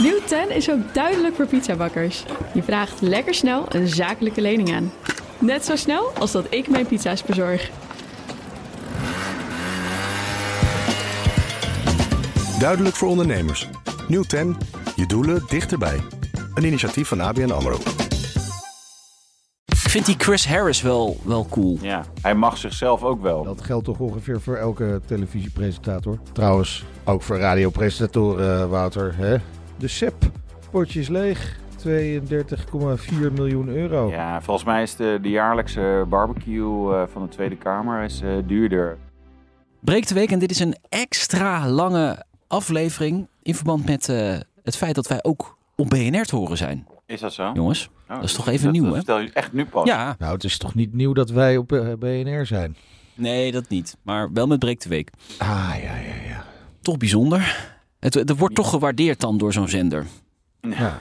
Nieuw 10 is ook duidelijk voor pizzabakkers. Je vraagt lekker snel een zakelijke lening aan. Net zo snel als dat ik mijn pizza's bezorg. Duidelijk voor ondernemers. Nieuw 10. Je doelen dichterbij. Een initiatief van ABN AMRO. Ik vind die Chris Harris wel, wel cool. Ja, hij mag zichzelf ook wel. Dat geldt toch ongeveer voor elke televisiepresentator. Trouwens, ook voor radiopresentatoren, Wouter. Hè? De SEP, potje is leeg. 32,4 miljoen euro. Ja, volgens mij is de, de jaarlijkse barbecue eh, van de Tweede Kamer is, eh, duurder. Breekt de week en dit is een extra lange aflevering in verband met eh, het feit dat wij ook op BNR te horen zijn. Is dat zo? Jongens, Oh, dat is toch even nieuw, hè? vertel je echt nu pas. Ja, Nou, het is toch niet nieuw dat wij op BNR zijn? nee, dat niet. Maar wel met Breekt de week. Ah, ja, ja, ja. Toch bijzonder. Het, het wordt toch gewaardeerd dan door zo'n zender. Ja,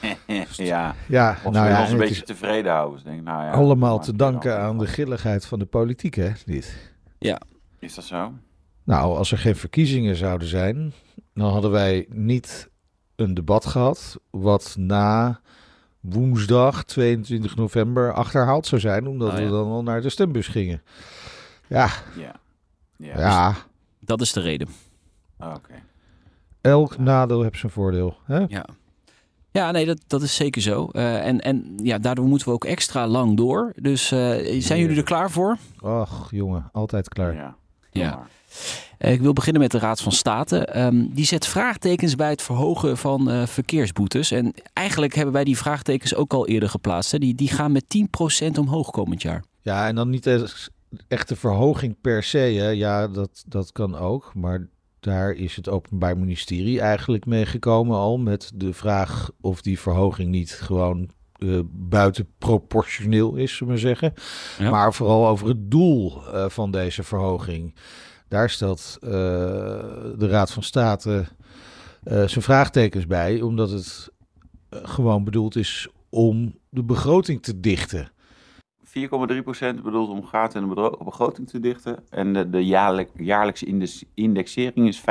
ja. ja Of nou ze ja, ons een beetje is tevreden houden. Dus denk, ik, nou ja, allemaal te danken dan. aan de grilligheid van de politiek, hè? Dit. Is dat zo? Nou, als er geen verkiezingen zouden zijn, dan hadden wij niet een debat gehad wat na woensdag 22 november achterhaald zou zijn, omdat Oh, ja. we dan al naar de stembus gingen. Ja, Ja. Ja. ja. Dat is de reden. Oh, Oké. Elk nadeel heeft zijn voordeel. Hè? Ja. Ja, nee, dat, dat is zeker zo. Eh, en, en ja, daardoor moeten we ook extra lang door. Dus eh, zijn jullie er klaar voor? Och, jongen, altijd klaar. Ja. Ja. Eh, ik wil beginnen met de Raad van State. Ehm, die zet vraagtekens bij het verhogen van eh, verkeersboetes. En eigenlijk hebben wij die vraagtekens ook al eerder geplaatst. Hè. Die, die gaan met 10% omhoog komend jaar. Ja, en dan niet eens echte verhoging per se. Hè. Ja, dat, dat kan ook. Maar daar is het Openbaar Ministerie eigenlijk mee gekomen al. Met de vraag of die verhoging niet gewoon eh buitenproportioneel is, zullen we zeggen. Ja. Maar vooral over het doel eh, van deze verhoging. Daar stelt eh, de Raad van State zijn vraagtekens bij. Omdat het gewoon bedoeld is om de begroting te dichten. 4,3% bedoelt om gaten in de begroting te dichten. En de, de jaarlijk, jaarlijkse indexering is 5,7%.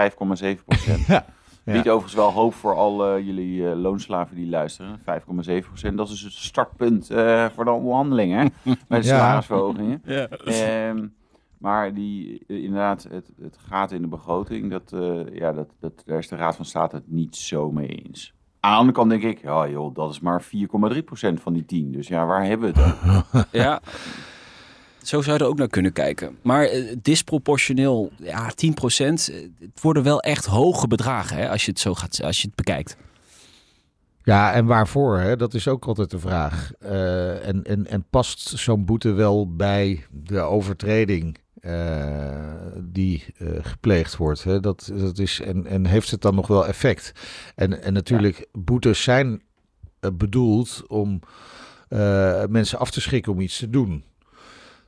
Ja. Biedt overigens wel hoop voor al eh, jullie eh, loonslaven die luisteren. 5,7%. Dat is het startpunt eh, voor de onderhandelingen bij de Ja. salarisverhogingen. Ehm, maar die, inderdaad, het, het gaat in de begroting. Dat, eh, ja, dat, dat, daar is de Raad van State het niet zo mee eens. Aan kant denk ik, ja joh, dat is maar 4,3% van die 10. Dus ja, waar hebben we het dan? Ja, zo zou je er ook naar kunnen kijken. Maar eh, disproportioneel, ja, 10%. eh, Het worden wel echt hoge bedragen hè, als je het zo gaat, als je het bekijkt. Ja, en waarvoor? Hè? Dat is ook altijd de vraag. Eh, en, en, en past zo'n boete wel bij de overtreding eh, die eh, gepleegd wordt? Hè? Dat, dat is, en, en heeft het dan nog wel effect? En, en natuurlijk, boetes zijn eh, bedoeld om mensen af te schrikken om iets te doen.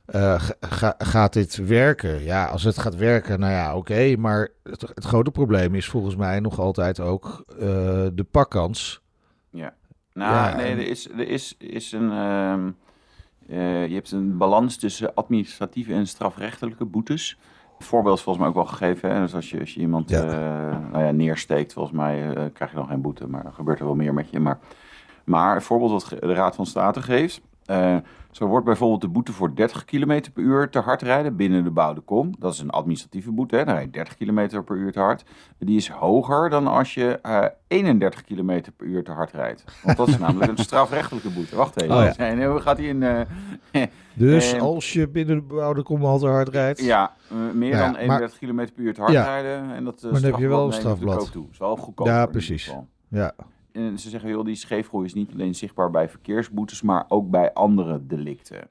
Ga- ga- gaat dit werken? Ja, als het gaat werken, nou ja, oké. maar het, het grote probleem is volgens mij nog altijd ook de pakkans. Ja. Nou, Ja, nee, en- er is, er is, is een. ehm, eh, je hebt een balans tussen administratieve en strafrechtelijke boetes. Een voorbeeld is volgens mij ook wel gegeven. Hè? Dus als je, als je iemand Ja. eh, nou ja, neersteekt, volgens mij eh, krijg je dan geen boete. Maar dan gebeurt er wel meer met je. Maar, maar een voorbeeld wat de Raad van State geeft. Zo wordt bijvoorbeeld de boete voor 30 km per uur te hard rijden binnen de bouwde kom. Dat is een administratieve boete. Hè? Dan rijd je 30 km per uur te hard. Die is hoger dan als je eh 31 km per uur te hard rijdt. Want dat is namelijk een strafrechtelijke boete. Wacht even. Oh ja. En hoe gaat die in... Dus Eh, als je binnen de bebouwde kom al te hard rijdt. ja, eh, meer Ja, dan maar- 31 km per uur te hard Ja. rijden. En dat, eh, Maar dan heb je wel een strafblad toe. is wel goedkoop. Ja, precies. Ja. En ze zeggen, joh, die scheefgroei is niet alleen zichtbaar bij verkeersboetes, maar ook bij andere delicten.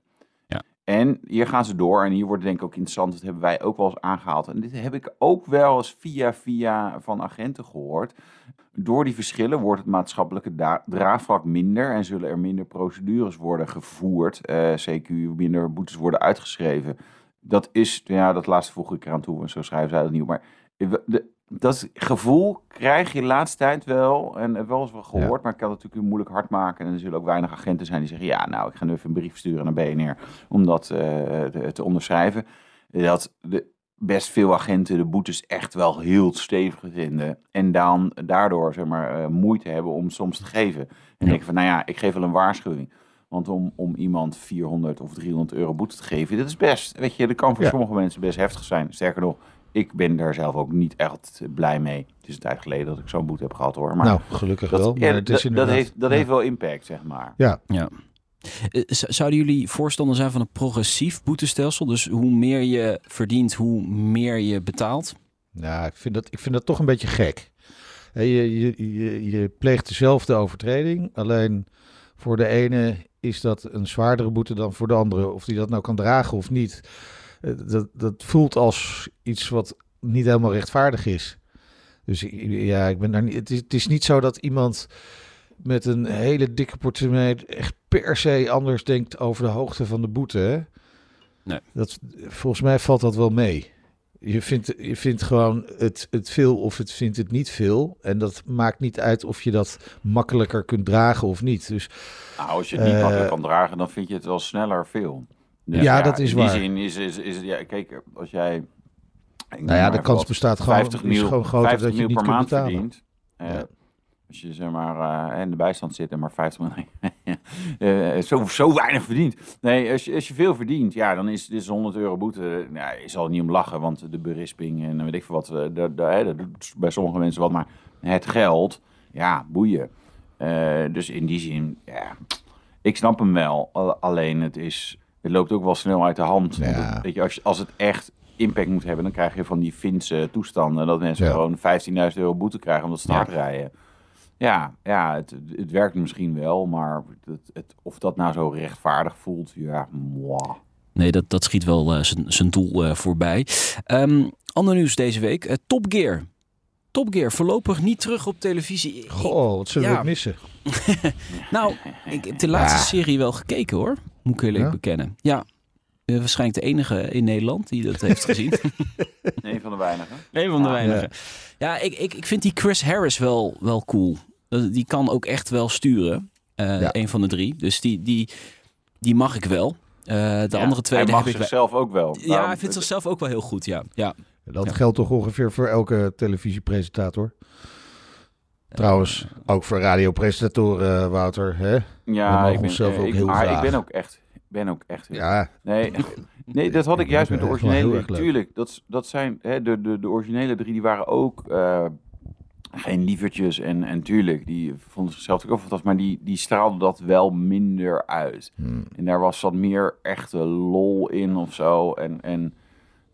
Ja. En hier gaan ze door, en hier wordt denk ik ook interessant, dat hebben wij ook wel eens aangehaald. En dit heb ik ook wel eens via via van agenten gehoord. Door die verschillen wordt het maatschappelijke draagvlak minder en zullen er minder procedures worden gevoerd. eh CQ, minder boetes worden uitgeschreven. Dat is, ja, dat laatste voeg ik eraan toe, en zo schrijven zij dat niet op. Maar we- de, dat gevoel krijg je de laatste tijd wel, en heb wel eens wel gehoord, maar ik kan het natuurlijk moeilijk hard maken. En er zullen ook weinig agenten zijn die zeggen, ja, nou, ik ga nu even een brief sturen naar BNR om dat eh, te, te onderschrijven. Dat de best veel agenten de boetes echt wel heel stevig vinden. En dan daardoor zeg maar, eh, moeite hebben om soms te geven. En denken van, nou ja, ik geef wel een waarschuwing. Want om, om iemand 400 of 300 euro boete te geven, dat is best. Weet je, dat kan voor Ja. sommige mensen best heftig zijn. Sterker nog, ik ben daar zelf ook niet echt blij mee. Het is een tijd geleden dat ik zo'n boete heb gehad hoor. Maar nou, gelukkig dat, wel. ja, Maar het is dat, heeft, dat ja. heeft wel impact, zeg maar. Ja, Ja. Eh, Zouden jullie voorstander zijn van een progressief boetestelsel? Dus hoe meer je verdient, hoe meer je betaalt? Nou, ik vind dat, ik vind dat toch een beetje gek. Hè, Je, je, je, je pleegt dezelfde overtreding, alleen voor de ene is dat een zwaardere boete dan voor de andere. Of die dat nou kan dragen of niet. Eh, Dat, dat voelt als iets wat niet helemaal rechtvaardig is. Dus ja, ik ben daar niet, het, is, het is niet zo dat iemand met een hele dikke portemonnee echt per se anders denkt over de hoogte van de boete. Hè? Nee. Dat, volgens mij valt dat wel mee. Je vindt, je vindt gewoon het, het veel of het vindt het niet veel. En dat maakt niet uit of je dat makkelijker kunt dragen of niet. Dus Nou, als je het niet Eh, makkelijk kan dragen, dan vind je het wel sneller veel. Dus Ja, dat is in waar. die zin is, is, is ja, kijk, als jij... nou ja, de kans wat, bestaat gewoon, 50 is gewoon groter 50 dat je niet per maand betalen. verdient. eh, Ja. Als je zeg maar eh, in de bijstand zit en maar 50 mil, eh, zo, zo weinig verdient. Nee, als je, als je veel verdient, ja, dan is dit 100 euro boete. Nou, je zal niet om lachen, want de berisping en weet ik veel wat, hè, dat doet bij sommige mensen wat. Maar het geld, ja, boeien. Dus in die zin, ja, ik snap hem wel. Al- Alleen het is, het loopt ook wel snel uit de hand. Want Ja. het- weet je, als, je- als het echt impact moet hebben, dan krijg je van die Finse toestanden dat mensen Ja. gewoon 15.000 euro boete krijgen omdat ze te Ja. hard rijden. Ja, ja het, het werkt misschien wel, maar het, het, of dat nou zo rechtvaardig voelt, ja, moi. Nee, dat, dat schiet wel eh, zijn- zijn doel eh, voorbij. Ehm ander nieuws deze week. eh, Top Gear. Top Gear, voorlopig niet terug op televisie. Goh, wat zullen Ja. we het missen? Nou, ik heb de laatste serie wel gekeken hoor. Moet ik eerlijk Ja? bekennen. Ja, eh, waarschijnlijk de enige in Nederland die dat heeft gezien. Een van de weinigen. Een van de Ah, weinigen. Ja, ik, ik, ik vind die Chris Harris wel, wel cool. Die kan ook echt wel sturen. Eh Ja. Een van de drie. Dus die, die, die mag ik wel. Eh, de Ja, andere twee mag ik zichzelf ook wel. Ja, Daarom- hij vindt zichzelf ook wel heel goed, ja. ja. Dat Ja. geldt toch ongeveer voor elke televisiepresentator? Trouwens, ook voor radiopresentatoren, Wouter. Hè? Ja, ik ben, onszelf ook ik, heel maar ik ben ook echt, ben ook echt Ja, Nee, nee, dat had ik juist met de originele. Tuurlijk, dat, dat zijn hè, de, de, de originele drie, die waren ook eh, geen lievertjes. En, en tuurlijk, die vonden zichzelf ook fantastisch, maar die, die straalden dat wel minder uit. Hmm. En daar was wat meer echte lol in of zo. En, en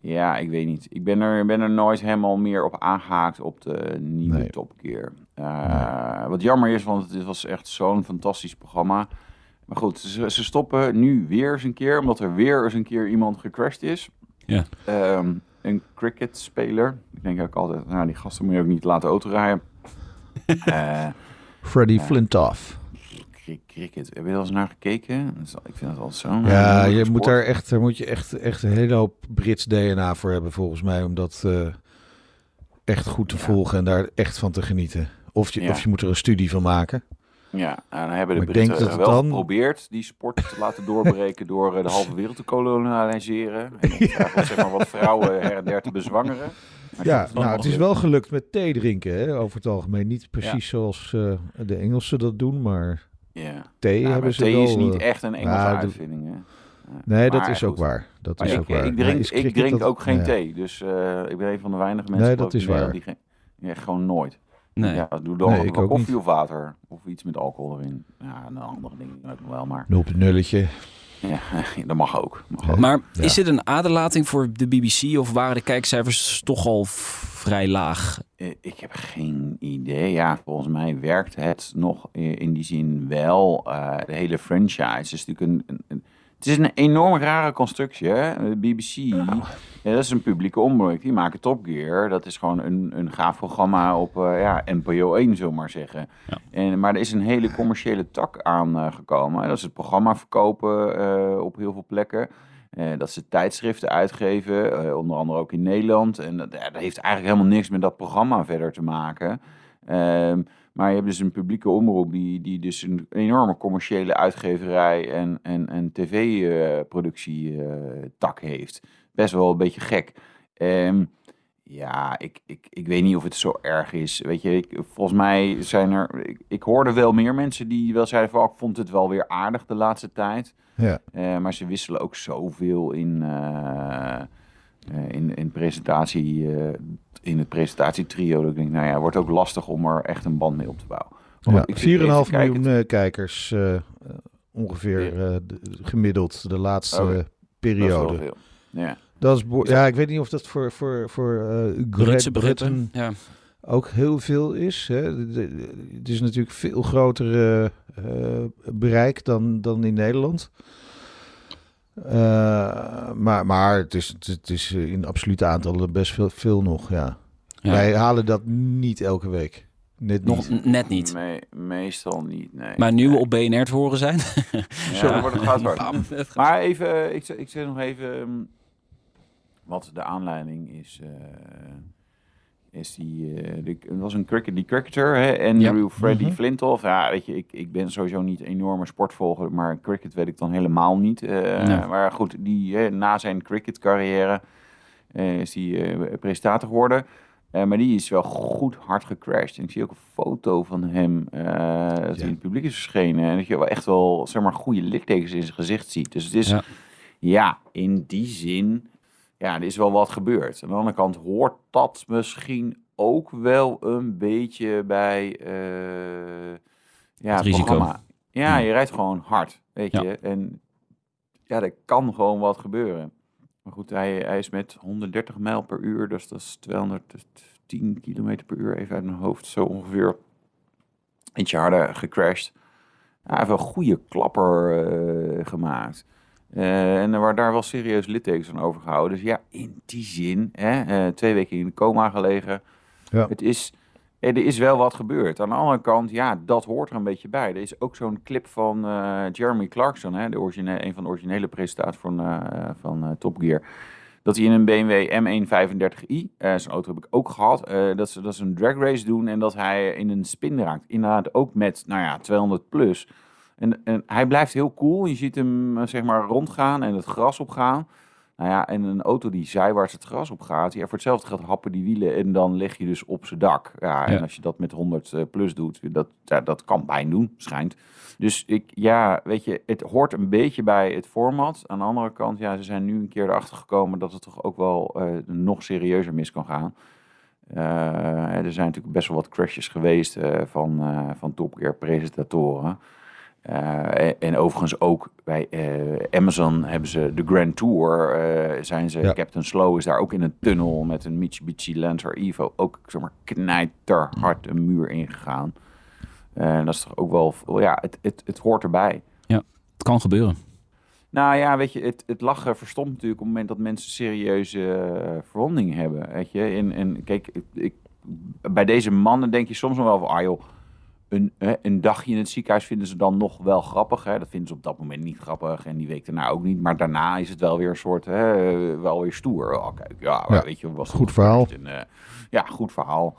ja, ik weet niet. Ik ben er, ben er nooit helemaal meer op aangehaakt op de nieuwe Nee. Top Gear. Eh, Wat jammer is, want het was echt zo'n fantastisch programma. Maar goed, ze, ze stoppen nu weer eens een keer, omdat er weer eens een keer iemand gecrashed is. Ja. Ehm, een cricketspeler. Ik denk ook altijd, nou, die gasten moet je ook niet laten autorijden. Eh Freddy Ja. Flintoff. Cri- cricket, heb je er eens naar gekeken? Dat Ik vind het altijd zo'n... Ja, je moet daar echt, daar moet je echt, echt een hele hoop Brits DNA voor hebben, volgens mij, om dat eh, echt goed te Ja. volgen en daar echt van te genieten. Of je, Ja. of je moet er een studie van maken. Ja, en dan hebben de Maar Britten dat wel dan- geprobeerd die sport te laten doorbreken door eh, de halve wereld te kolonialiseren. En eigenlijk, zeg maar, wat vrouwen her en der te bezwangeren. Maar Ja, dat nou, het is wel gelukt met thee drinken, hè, over het algemeen. Niet precies Ja. zoals eh, de Engelsen dat doen, maar Ja. thee Ja, hebben ze thee wel... is niet eh, echt een Engelse nou, de- uitvinding. Hè? Ja. Nee, dat Maar is ook goed. waar. Dat Maar is ik, ook waar. ik drink, is ik drink dat- ook geen ja. thee. Dus eh, ik ben een van de weinige mensen Nee, dat is waar. Die geen, ja, gewoon nooit. Nee. Ja, doe dan Nee, wel ik ook koffie niet. of water. Of iets met alcohol erin. Ja, en andere dingen ook wel. Maar het nulletje. Ja, dat mag ook. Mag ook. Maar Ja. is dit een aderlating voor de BBC of waren de kijkcijfers toch al vrij laag? Eh, Ik heb geen idee. Ja, volgens mij werkt het nog i- in die zin wel. Eh, de hele franchise is natuurlijk een, een- een- het is een enorm rare constructie. Hè? De BBC, ja, dat is een publieke omroep. Die maken Top Gear. Dat is gewoon een, een gaaf programma op eh, ja, NPO 1, zullen maar zeggen. Ja. En, maar er is een hele commerciële tak aan eh, gekomen. Dat is het programma verkopen eh, op heel veel plekken. Dat ze tijdschriften uitgeven, onder andere ook in Nederland. En dat, ja, dat heeft eigenlijk helemaal niks met dat programma verder te maken. Ehm, maar je hebt dus een publieke omroep die, die dus een enorme commerciële uitgeverij en, en, en tv-productie tak heeft. Best wel een beetje gek. Ehm, ja, ik, ik, ik weet niet of het zo erg is. Weet je, ik, volgens mij zijn er. Ik, ik hoorde wel meer mensen die wel zeiden van. "Oh, ik vond het wel weer aardig de laatste tijd. Ja. Eh, maar ze wisselen ook zoveel in, eh, in, in, presentatie, eh, in het presentatietrio. Dat ik denk, nou ja, het wordt ook lastig om er echt een band mee op te bouwen. Ja, goed, ik zit even 4,5 te kijken. miljoen eh, kijkers eh, eh, ongeveer eh, de- gemiddeld de laatste Oké. eh, Dat is wel periode. veel. Ja. Dat is ja, ik weet niet of dat voor, voor, voor eh Great Britse Britain begrippen. Ja. ook heel veel is. Hè? De- de- Het is natuurlijk veel groter eh, eh, bereik dan, dan in Nederland. Eh, maar, maar het is, het is in absolute aantallen best veel, veel nog, ja. Ja. Wij halen dat niet elke week. Net Nog niet. n- net niet. Me- meestal niet, nee. Maar nu we Nee. op BNR te horen zijn. Ja, dan wordt het gaat hard. Maar even, ik, zeg- ik zeg nog even ehm, wat de aanleiding is. eh, is die, eh, die, het was een cricket, die cricketer, hè, Andrew Freddy Mhm. Flintoff. Ja, weet je, ik, ik ben sowieso niet een enorme sportvolger, maar cricket weet ik dan helemaal niet. Eh, Nee. Maar goed, die, na zijn cricketcarrière eh, is die presentator geworden. Eh, maar die is wel goed hard gecrashed. En ik zie ook een foto van hem dat hij in het publiek is verschenen. En dat je wel echt wel, zeg maar, goede littekens in zijn gezicht ziet. Dus het is, Ja. ja, in die zin, ja, er is wel wat gebeurd. Aan de andere kant hoort dat misschien ook wel een beetje bij eh, ja, Het risico. programma. Ja, Ja. je rijdt gewoon hard, weet Ja. je. En ja, er kan gewoon wat gebeuren. Maar goed, hij, hij is met 130 mijl per uur, dus dat is 210 kilometer per uur, even uit mijn hoofd, zo ongeveer. Ietsje harder gecrashed. Ja, hij heeft een goede klapper eh, gemaakt. Eh, en er waren daar wel serieus littekens aan overgehouden. Dus ja, in die zin, hè, eh, twee weken in de coma gelegen. Ja. Het is, eh, er is wel wat gebeurd. Aan de andere kant, ja, dat hoort er een beetje bij. Er is ook zo'n clip van Jeremy Clarkson, hè, de origine, een van de originele presentators van, van Top Gear. Dat hij in een BMW M135i, eh zijn auto heb ik ook gehad, eh, dat, ze, dat ze een drag race doen en dat hij in een spin raakt. Inderdaad ook met, nou ja, 200 plus. En, en hij blijft heel cool. Je ziet hem, eh, zeg maar, rondgaan en het gras opgaan. Nou ja, en een auto die zijwaarts het gras opgaat, ja, voor hetzelfde gaat happen die wielen en dan leg je dus op zijn dak. Ja, en Ja. als je dat met 100 eh, plus doet, dat, ja, dat kan pijn doen, schijnt. Dus ik, ja, weet je, het hoort een beetje bij het format. Aan de andere kant, ja, ze zijn nu een keer erachter gekomen dat het toch ook wel eh, nog serieuzer mis kan gaan. Er zijn natuurlijk best wel wat crashes geweest van, van Top Gear presentatoren. Eh, en, en overigens ook bij eh, Amazon hebben ze de Grand Tour. eh, zijn ze, Ja. Captain Slow is daar ook in een tunnel met een Mitsubishi Lancer Evo. Ook zeg maar knijterhard een muur ingegaan. En dat is toch ook wel, ja, het, het, het hoort erbij. Het kan gebeuren. Nou ja, weet je, het, het lachen verstomt natuurlijk op het moment dat mensen serieuze verwondingen hebben. Weet je, en, en kijk, ik, ik- bij deze mannen denk je soms nog wel van, ah joh, een, dagje in het ziekenhuis vinden ze dan nog wel grappig. Hè? Dat vinden ze op dat moment niet grappig en die week daarna ook niet. Maar daarna is het wel weer een soort, hè, wel weer stoer. Oh, kijk, ja, Ja, weet je, was goed verhaal. En, eh, ja, goed verhaal.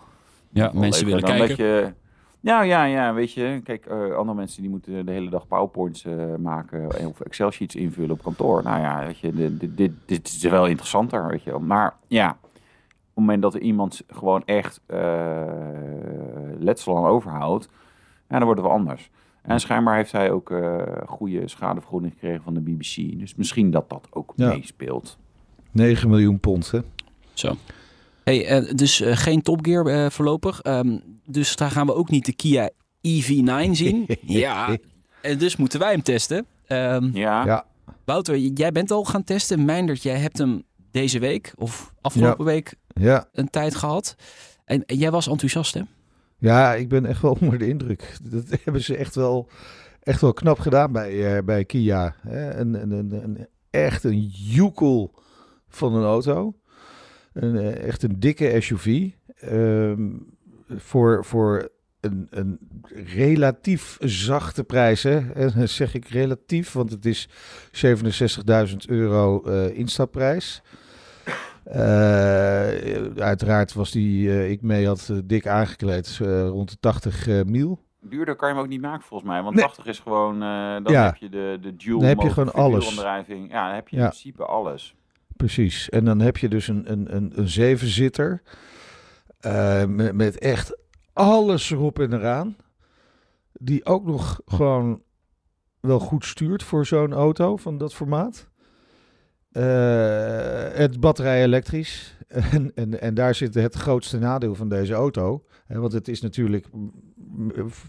Ja, Wel mensen willen kijken. Dat je, nou ja, ja, weet je. Kijk, eh, andere mensen die moeten de hele dag powerpoints eh, maken of Excel sheets invullen op kantoor. Nou ja, weet je, dit, dit, is wel interessanter, weet je. Maar ja, het moment dat er iemand gewoon echt eh, letsel aan overhoudt, ja, dan wordt het wel anders. En schijnbaar heeft hij ook eh, goede schadevergoeding gekregen van de BBC. Dus misschien dat dat ook Ja. meespeelt. 9 miljoen pond, hè? Zo. Hey, eh, dus eh, geen Top Gear eh, voorlopig. Ehm, dus daar gaan we ook niet de Kia EV9 zien. ja. En dus moeten wij hem testen. Ehm, Ja, Ja. Wouter, jij bent al gaan testen. Meindert, jij hebt hem deze week of afgelopen week Ja. een tijd gehad. En, en jij was enthousiast, hè? Ja, ik ben echt wel onder de indruk. Dat hebben ze echt wel, echt wel knap gedaan bij, eh, bij Kia. Hè? Een, een, een, een- echt een joekel van een auto. Een, eh, echt een dikke SUV. Ehm, voor, voor een, een relatief zachte prijs. Hè? En dan zeg ik relatief, want het is 67.000 euro eh, instapprijs. Eh, uiteraard was die eh, ik mee had eh, dik aangekleed, rond de 80 eh mil. Duurder kan je hem ook niet maken volgens mij. Want Nee. 80 is gewoon, dan Ja. heb je de, de dual Dan heb je gewoon alles. Ja, dan heb je Ja. in principe alles. precies. En dan heb je dus een, een, een, een zevenzitter met, met echt alles erop en eraan. Die ook nog gewoon wel goed stuurt voor zo'n auto van dat formaat. Uh, het batterij elektrisch. En, en, en daar zit het grootste nadeel van deze auto. Want het is natuurlijk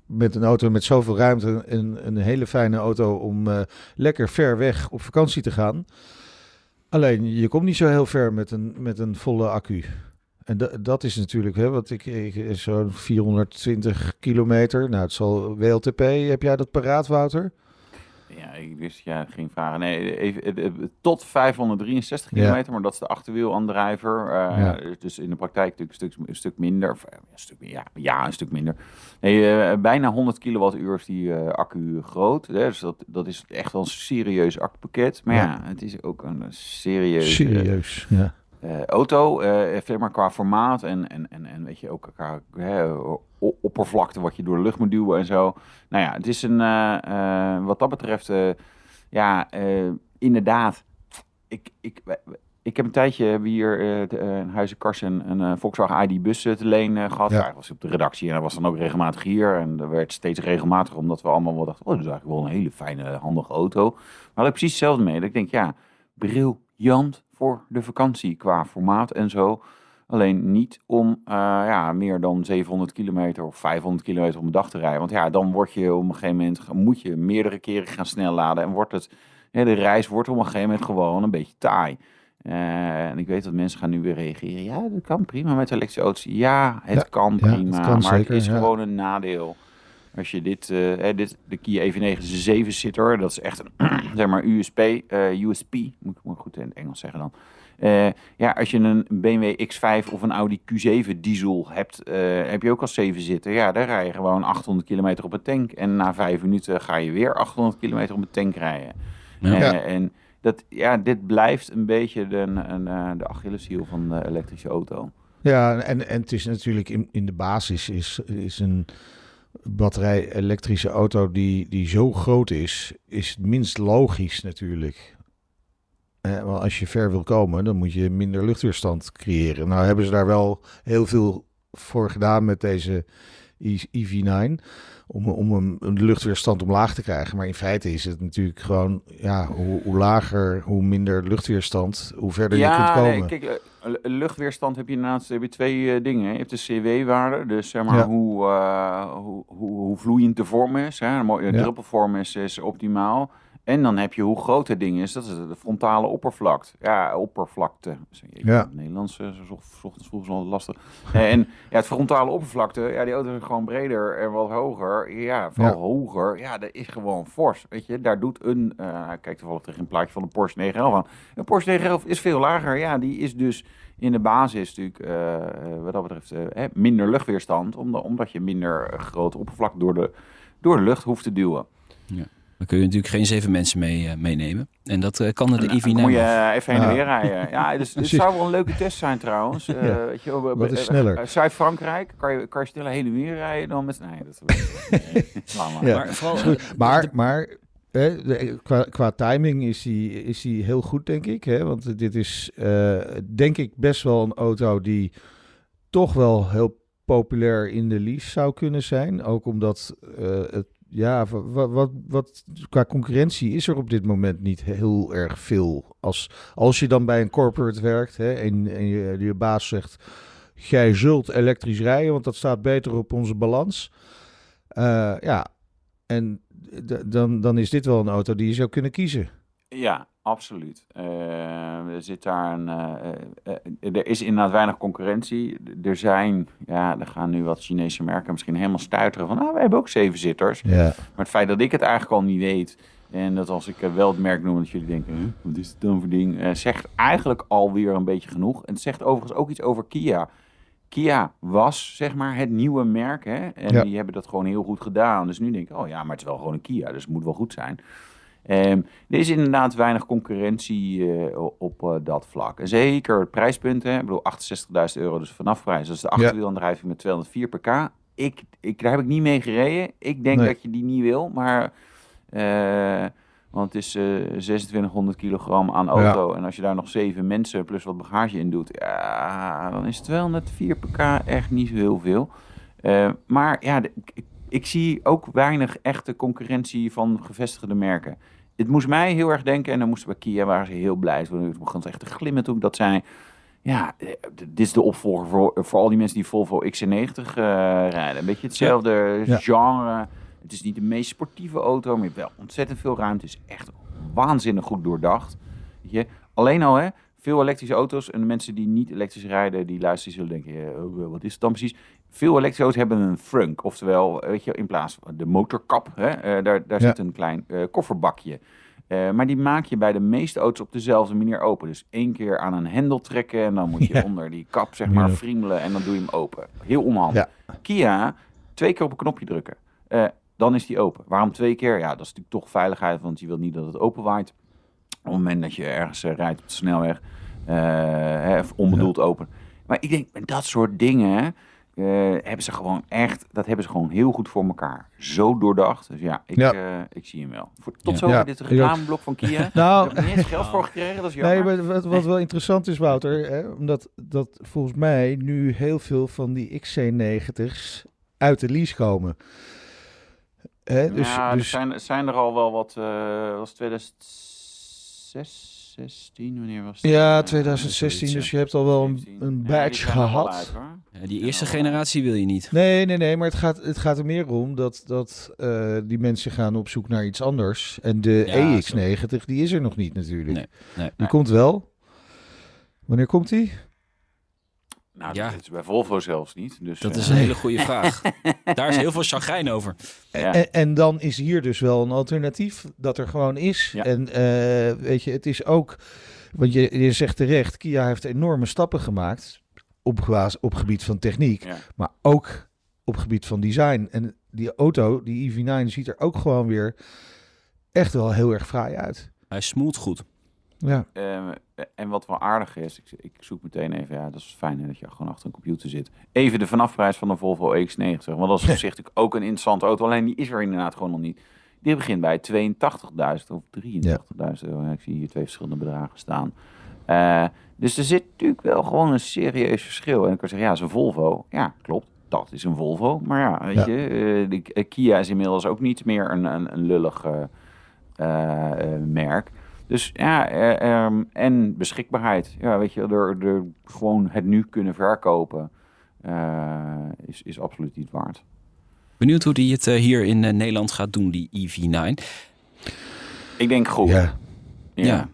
met een auto met zoveel ruimte een, een hele fijne auto om uh, lekker ver weg op vakantie te gaan. Alleen je komt niet zo heel ver met een, met een volle accu. En dat is natuurlijk, hè, wat ik, ik zo'n 420 kilometer. Nou, het zal WLTP. Heb jij dat paraat, Wouter? Ja, ik wist, ja, geen vragen. Nee, even, tot 563 kilometer, maar dat is de achterwielaandrijver. Uh, ja. Dus in de praktijk natuurlijk een stuk, een stuk minder. Of, een stuk, ja, ja, een stuk minder. Nee, uh, bijna 100 kilowattuur is die uh, accu groot. Hè? Dus dat, dat is echt wel een serieus accupakket. Maar ja, ja het is ook een serieus... Serieus, ja. Uh, auto, uh, maar qua formaat en, en, en, en weet je, ook qua oppervlakte wat je door de lucht moet duwen en zo. Nou ja, het is een, uh, wat dat betreft, ja, inderdaad. Ik, ik, ik heb een tijdje hier in Huizen Karsen een Volkswagen ID bus te leen gehad. Ja. was op de redactie en hij was dan ook regelmatig hier. En er werd steeds regelmatiger, omdat we allemaal wel dachten, oh, dat is eigenlijk wel een hele fijne, handige auto. Maar ik precies hetzelfde mee. Dat ik denk, ja, briljant voor de vakantie qua formaat en zo. Alleen niet om uh, ja, meer dan 700 kilometer of 500 kilometer op een dag te rijden. Want ja, dan word je op een gegeven moment, moet je meerdere keren gaan snel laden. En wordt het, ja, de reis wordt op een gegeven moment gewoon een beetje taai. Uh, en ik weet dat mensen gaan nu weer reageren. Ja, dat kan prima met elektrische auto's. Ja, het kan prima, het kan maar zeker, het is gewoon een nadeel. Als je dit, uh, dit de Kia EV9 is een 7-zitter, dat is echt een zeg maar USP, uh, USP, moet ik maar goed in het Engels zeggen dan. Uh, ja, als je een BMW X5 of een Audi Q7 diesel hebt, uh, heb je ook al 7 zitten. Ja, daar rij je gewoon 800 kilometer op een tank. En na 5 minuten ga je weer 800 kilometer op een tank rijden. Ja. Uh, en dat, ja, dit blijft een beetje de, een, de Achilleshiel van de elektrische auto. Ja, en, en het is natuurlijk in, in de basis is, is een batterij-elektrische auto die, die zo groot is, is het minst logisch natuurlijk. Eh, want als je ver wil komen, dan moet je minder luchtweerstand creëren. Nou hebben ze daar wel heel veel voor gedaan met deze EV9. Om, om een, luchtweerstand omlaag te krijgen. Maar in feite is het natuurlijk gewoon, ja, hoe, hoe lager, hoe minder luchtweerstand, hoe verder je kunt komen. Nee, kijk, uh, luchtweerstand heb je naast heb je twee uh, dingen. Je hebt de CW-waarde, dus zeg maar ja. hoe, uh, hoe, hoe, hoe, vloeiend de vorm is. Hè. Een mooie druppelvorm is, is optimaal. En dan heb je hoe groot het ding is. Dat is de frontale oppervlakte. Ja, oppervlakte. Ja. Nederlands uh, ochtends vroeg wel lastig. en ja, het frontale oppervlakte, ja, die auto is gewoon breder en wat hoger. Ja, vooral ja. hoger. Ja, dat is gewoon fors. Weet je, daar doet een, uh, kijk toevallig tegen een plaatje van de Porsche 911 aan. Een Porsche 911 is veel lager. Ja, die is dus in de basis natuurlijk, uh, wat dat betreft, minder luchtweerstand. Omdat, omdat je minder grote oppervlakte door de, door de lucht hoeft te duwen. Ja. Dan kun je natuurlijk geen zeven mensen mee, uh, meenemen. En dat uh, kan de nou, EV9. Moet je even heen en weer rijden. Ja, dus dit zou wel een leuke test zijn trouwens. Uh, ja. weet je, Wat is sneller? Zuid-Frankrijk, kan je, kan je sneller heen en weer rijden dan met... Nee, dat nee. ja. Maar, vooral, maar, maar eh, qua, qua, timing is die, is die heel goed, denk ik. Hè? Want dit is, denk ik, best wel een auto die toch wel heel populair in de lease zou kunnen zijn. Ook omdat het ja, wat, wat, wat, qua concurrentie is er op dit moment niet heel erg veel. Als, als je dan bij een corporate werkt hè, en, je, je baas zegt: Jij zult elektrisch rijden, want dat staat beter op onze balans. Uh, ja, en dan, dan is dit wel een auto die je zou kunnen kiezen. Ja, absoluut. Uh, er zit daar een. Uh, uh, er is inderdaad weinig concurrentie. Er zijn, ja, er gaan nu wat Chinese merken misschien helemaal stuiteren van, nou, we hebben ook zeven zitters. Ja. Maar het feit dat ik het eigenlijk al niet weet. En dat als ik wel het merk noem, dat jullie denken, huh, wat is het dan voor ding? zegt eigenlijk alweer een beetje genoeg. En het zegt overigens ook iets over Kia. Kia was, zeg maar, het nieuwe merk. Hè? En ja. die hebben dat gewoon heel goed gedaan. Dus nu denk ik, oh ja, maar het is wel gewoon een Kia. Dus het moet wel goed zijn. Um, er is inderdaad weinig concurrentie uh, op uh, dat vlak. En zeker het prijspunt, hè, ik bedoel 68.000 euro, dus vanaf prijs. Dat is de achterwielaandrijving met 204 pk. Ik, ik, daar heb ik niet mee gereden. Ik denk nee. dat je die niet wil, maar uh, Want het is eh 2600 kilogram aan auto. En als je daar nog zeven mensen plus wat bagage in doet, ja, dan is 204 pk echt niet zo heel veel. Eh, maar ja, de- ik, zie ook weinig echte concurrentie van gevestigde merken. Het moest mij heel erg denken, en dan moesten bij Kia, waren ze heel blij. Toen begon ze echt te glimmen toen dat zei. Ja, eh, dit is de opvolger voor, voor al die mensen die Volvo XC90 eh, rijden. Een beetje hetzelfde Ja. genre. Het is niet de meest sportieve auto, maar je hebt wel ontzettend veel ruimte. Het is echt waanzinnig goed doordacht. Weet je? Alleen al, hè, veel elektrische auto's en de mensen die niet elektrisch rijden, die luisteren, zullen denken, eh, oh, wat is het dan precies? Veel elektrische auto's hebben een frunk, oftewel, weet je, in plaats van de motorkap, hè, eh, daar, daar Ja. zit een klein eh, kofferbakje. Eh, maar die maak je bij de meeste auto's op dezelfde manier open. Dus één keer aan een hendel trekken en dan moet je Ja. onder die kap zeg maar friemelen en dan doe je hem open. Heel onhandig. Ja. Kia, twee keer op een knopje drukken. Dan is die open. Waarom twee keer? Ja, dat is natuurlijk toch veiligheid, want je wilt niet dat het open waait. Op het moment dat je ergens rijdt op de snelweg, hè, of onbedoeld open. Maar ik denk, met dat soort dingen eh, hebben ze gewoon echt, dat hebben ze gewoon heel goed voor elkaar. Zo doordacht. Dus ja, ik, Ja. eh, ik zie hem wel. Voor, tot Ja. zover Ja, dit ik reclameblok van Kia. Daar Nou, heb ik niet eens geld voor gekregen, dat is Nee, maar wat, wat wel interessant is, Wouter, hè, omdat dat volgens mij nu heel veel van die XC90's uit de lease komen. Hè, dus, ja, er dus zijn, zijn er al wel wat, eh was 2016, wanneer was het? ja, Eh, 2016, zoiets, dus je hebt al wel een, 17. een badge er gehad. Ja, die eerste generatie wil je niet. Nee, nee, nee, maar het gaat, het gaat er meer om dat, dat eh, die mensen gaan op zoek naar iets anders. En de Ja, EX90, die is er nog niet natuurlijk. Nee, nee. Die Nee. komt wel. Wanneer komt die? Nou, Ja. dat is bij Volvo zelfs niet. Dus, Dat eh, is een hele goede vraag. Daar is heel veel chagrijn over. Ja. En, en dan is hier dus wel een alternatief dat er gewoon is. Ja. En eh, weet je, het is ook, want je, je zegt terecht, Kia heeft enorme stappen gemaakt op, op gebied van techniek, Ja. maar ook op gebied van design. En die auto, die EV9, ziet er ook gewoon weer echt wel heel erg fraai uit. Hij smoelt goed. Ja, Eh, en wat wel aardig is, ik, ik zoek meteen even, ja, dat is fijn hè, dat je gewoon achter een computer zit. Even de vanafprijs van de Volvo X90, want dat is op zich ook een interessante auto, alleen die is er inderdaad gewoon nog niet. Die begint bij 82.000 of 83.000 euro. Ik zie hier twee verschillende bedragen staan. Eh, dus er zit natuurlijk wel gewoon een serieus verschil. En ik kan zeggen, ja, is een Volvo. Ja, klopt. Dat is een Volvo. Maar ja, weet Ja. je, eh, de eh, Kia is inmiddelig ook niet meer een, een, een lullig eh, eh, eh, merk. Dus ja, eh, ehm, en beschikbaarheid. Ja, weet je, er, er gewoon het nu kunnen verkopen eh, is, is absoluut niet waard. Benieuwd hoe die het hier in Nederland gaat doen, die EV9. Ik denk goed. ja, Ja. Ja.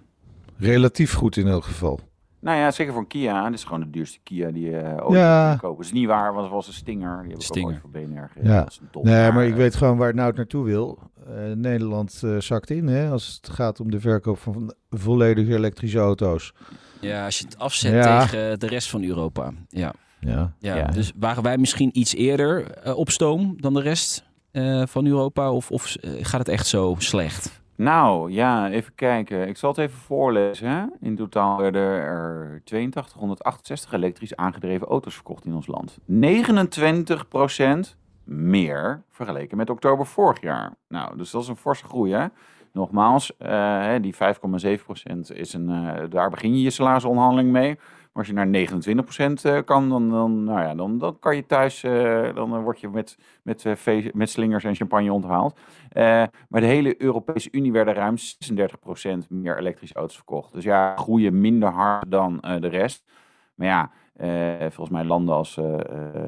Relatief goed in elk geval. Nou ja, zeker voor een Kia. Dit is gewoon de duurste Kia die je uh, ooit Ja. kunt kopen. Dat is niet waar, want het was een Stinger. Die heb ik ook ooit voor BNR. Ja. Dat is een top. Nee, maar ik eh, weet gewoon waar het nou naartoe wil. Eh, Nederland eh, zakt in hè, als het gaat om de verkoop van volledige elektrische auto's. Ja, als je het afzet Ja. tegen de rest van Europa. Ja. Ja. Ja, Ja. Dus waren wij misschien iets eerder eh, op stoom dan de rest eh, van Europa? Of, of eh, gaat het echt zo slecht? Nou, ja, even kijken. Ik zal het even voorlezen. In totaal werden er 8268 elektrisch aangedreven auto's verkocht in ons land. 29% meer vergeleken met oktober vorig jaar. Nou, dus dat is een forse groei, hè? Nogmaals, eh, die 5,7% is een, eh, daar begin je je salarisonderhandeling mee. Maar als je naar 29% eh, kan, dan, dan, nou ja, dan, dan kan je thuis, eh, dan eh, word je met, met, met slingers en champagne onthaald. Maar de hele Europese Unie werden ruim 36% meer elektrische auto's verkocht. Dus ja, groeien minder hard dan de rest. Maar ja, volgens mij landen als,